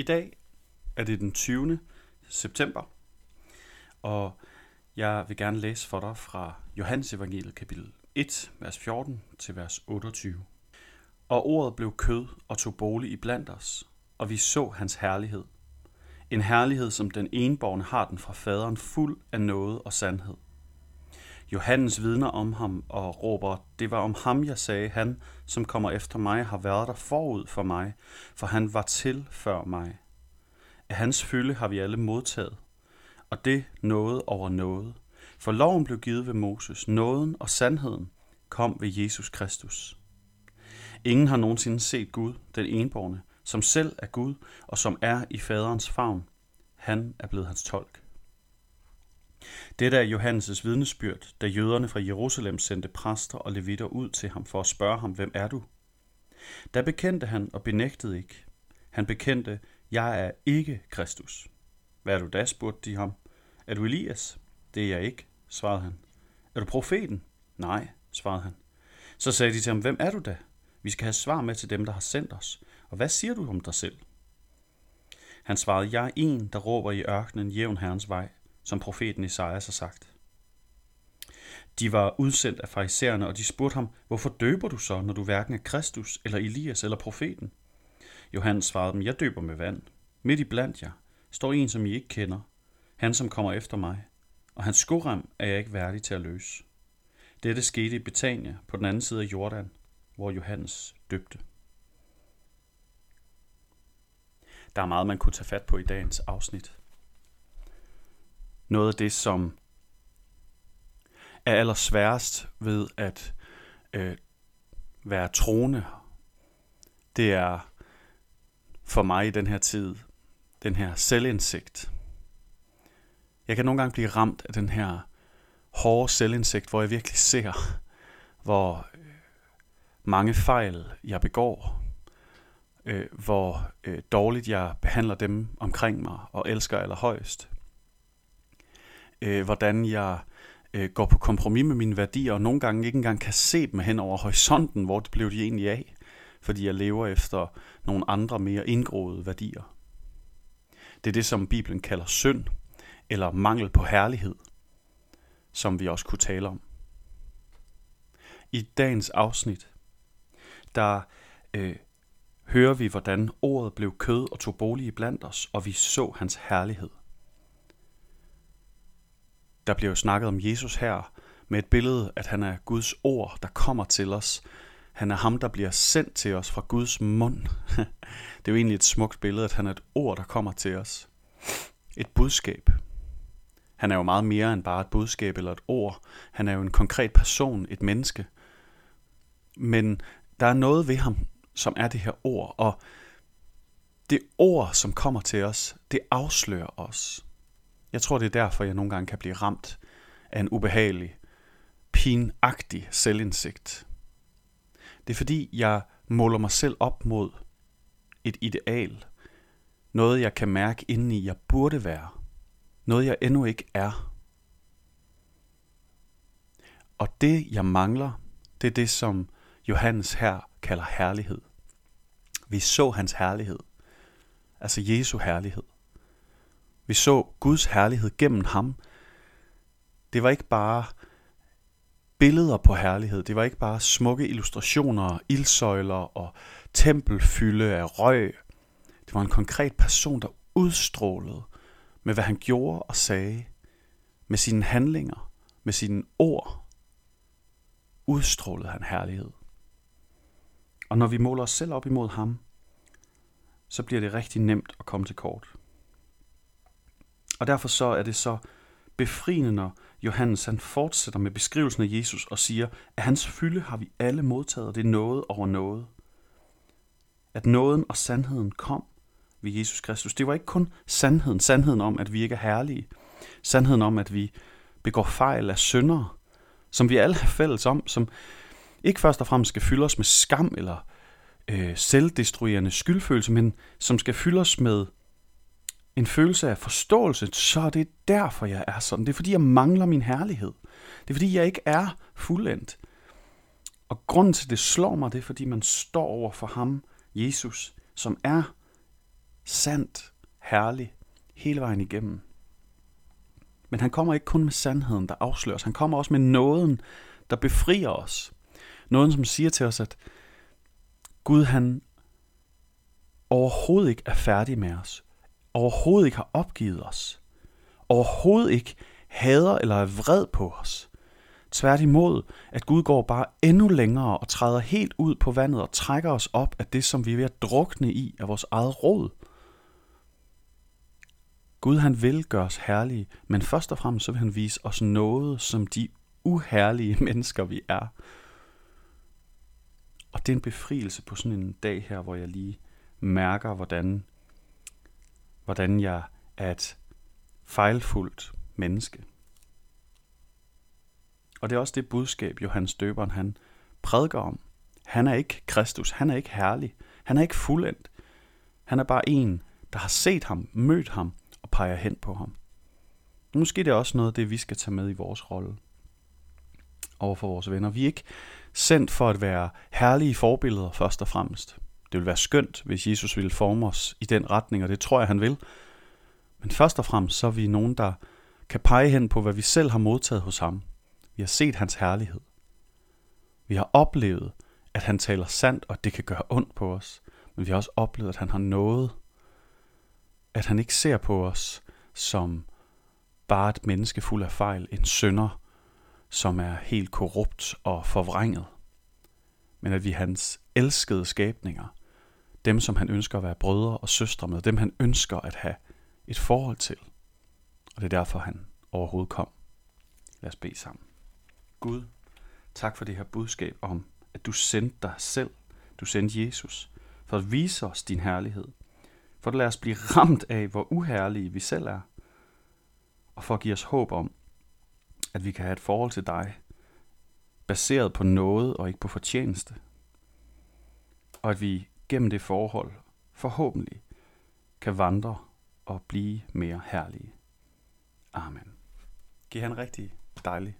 I dag er det den 20. september, og jeg vil gerne læse for dig fra Johannes evangeliet kapitel 1, vers 14 til vers 28. Og ordet blev kød og tog bolig i blandt os, og vi så hans herlighed. En herlighed, som den enborgne har den fra faderen, fuld af noget og sandhed. Johannes vidner om ham og råber, det var om ham, jeg sagde, han, som kommer efter mig, har været der forud for mig, for han var til før mig. Af hans fylde har vi alle modtaget, og det noget over noget. For loven blev givet ved Moses, nåden og sandheden kom ved Jesus Kristus. Ingen har nogensinde set Gud, den enborne, som selv er Gud og som er i faderens favn. Han er blevet hans tolk. Dette er Johannes' vidnesbyrd, da jøderne fra Jerusalem sendte præster og levitter ud til ham for at spørge ham, hvem er du? Da bekendte han og benægtede ikke. Han bekendte, jeg er ikke Kristus. Hvad er du da, spurgte de ham. Er du Elias? Det er jeg ikke, svarede han. Er du profeten? Nej, svarede han. Så sagde de til ham, hvem er du da? Vi skal have svar med til dem, der har sendt os. Og hvad siger du om dig selv? Han svarede, jeg er en, der råber i ørkenen jævn herrens vej som profeten Isaias har sagt. De var udsendt af farisæerne, og de spurgte ham, hvorfor døber du så, når du hverken er Kristus, eller Elias, eller profeten? Johannes svarede dem, jeg døber med vand. Midt i blandt jer står en, som I ikke kender, han som kommer efter mig, og hans skorem er jeg ikke værdig til at løse. Dette skete i Betania på den anden side af Jordan, hvor Johannes døbte. Der er meget, man kunne tage fat på i dagens afsnit noget af det, som er allersværest ved at øh, være troende. Det er for mig i den her tid, den her selvindsigt. Jeg kan nogle gange blive ramt af den her hårde selvindsigt, hvor jeg virkelig ser, hvor øh, mange fejl jeg begår, øh, hvor øh, dårligt jeg behandler dem omkring mig og elsker allerhøjst øh, hvordan jeg øh, går på kompromis med mine værdier, og nogle gange ikke engang kan se dem hen over horisonten, hvor det blev de egentlig af, fordi jeg lever efter nogle andre mere indgroede værdier. Det er det, som Bibelen kalder synd, eller mangel på herlighed, som vi også kunne tale om. I dagens afsnit, der øh, hører vi, hvordan ordet blev kød og tog bolig blandt os, og vi så hans herlighed. Der bliver jo snakket om Jesus her med et billede, at han er Guds ord, der kommer til os. Han er ham, der bliver sendt til os fra Guds mund. Det er jo egentlig et smukt billede, at han er et ord, der kommer til os. Et budskab. Han er jo meget mere end bare et budskab eller et ord. Han er jo en konkret person, et menneske. Men der er noget ved ham, som er det her ord, og det ord, som kommer til os, det afslører os. Jeg tror, det er derfor, jeg nogle gange kan blive ramt af en ubehagelig, pinagtig selvindsigt. Det er fordi, jeg måler mig selv op mod et ideal. Noget, jeg kan mærke indeni, jeg burde være. Noget, jeg endnu ikke er. Og det, jeg mangler, det er det, som Johannes her kalder herlighed. Vi så hans herlighed. Altså Jesu herlighed. Vi så Guds herlighed gennem ham. Det var ikke bare billeder på herlighed. Det var ikke bare smukke illustrationer, ildsøjler og tempelfylde af røg. Det var en konkret person, der udstrålede med, hvad han gjorde og sagde, med sine handlinger, med sine ord, udstrålede han herlighed. Og når vi måler os selv op imod ham, så bliver det rigtig nemt at komme til kort. Og derfor så er det så befriende, når Johannes han fortsætter med beskrivelsen af Jesus og siger, at hans fylde har vi alle modtaget, det er noget over noget. At nåden og sandheden kom ved Jesus Kristus. Det var ikke kun sandheden, sandheden om, at vi ikke er herlige, sandheden om, at vi begår fejl af syndere, som vi alle har fælles om, som ikke først og fremmest skal fylde os med skam eller øh, selvdestruerende skyldfølelse, men som skal fylde os med en følelse af forståelse, så er det derfor, jeg er sådan. Det er fordi, jeg mangler min herlighed. Det er fordi, jeg ikke er fuldendt. Og grunden til, det slår mig, det er fordi, man står over for ham, Jesus, som er sandt, herlig, hele vejen igennem. Men han kommer ikke kun med sandheden, der afsløres. Han kommer også med nåden, der befrier os. Nåden, som siger til os, at Gud han overhovedet ikke er færdig med os. Overhovedet ikke har opgivet os. Overhovedet ikke hader eller er vred på os. Tværtimod, at Gud går bare endnu længere og træder helt ud på vandet og trækker os op af det, som vi er ved at drukne i af vores eget råd. Gud han vil gøre os herlige, men først og fremmest så vil han vise os noget, som de uherlige mennesker vi er. Og det er en befrielse på sådan en dag her, hvor jeg lige mærker, hvordan, hvordan jeg er et fejlfuldt menneske. Og det er også det budskab, Johannes Døberen han prædiker om. Han er ikke Kristus, han er ikke herlig, han er ikke fuldendt. Han er bare en, der har set ham, mødt ham og peger hen på ham. Måske det er også noget af det, vi skal tage med i vores rolle over for vores venner. Vi er ikke sendt for at være herlige forbilleder først og fremmest. Det ville være skønt, hvis Jesus ville forme os i den retning, og det tror jeg, han vil. Men først og fremmest så er vi nogen, der kan pege hen på, hvad vi selv har modtaget hos ham. Vi har set hans herlighed. Vi har oplevet, at han taler sandt, og det kan gøre ondt på os. Men vi har også oplevet, at han har noget. At han ikke ser på os som bare et menneske fuld af fejl, en synder, som er helt korrupt og forvrænget. Men at vi er hans elskede skabninger, dem som han ønsker at være brødre og søstre med, dem han ønsker at have et forhold til. Og det er derfor, han overhovedet kom. Lad os bede sammen. Gud, tak for det her budskab om, at du sendte dig selv, du sendte Jesus, for at vise os din herlighed. For at lade os blive ramt af, hvor uherlige vi selv er. Og for at give os håb om, at vi kan have et forhold til dig, baseret på noget og ikke på fortjeneste. Og at vi gennem det forhold forhåbentlig kan vandre og blive mere herlige. Amen. Giv han rigtig dejlig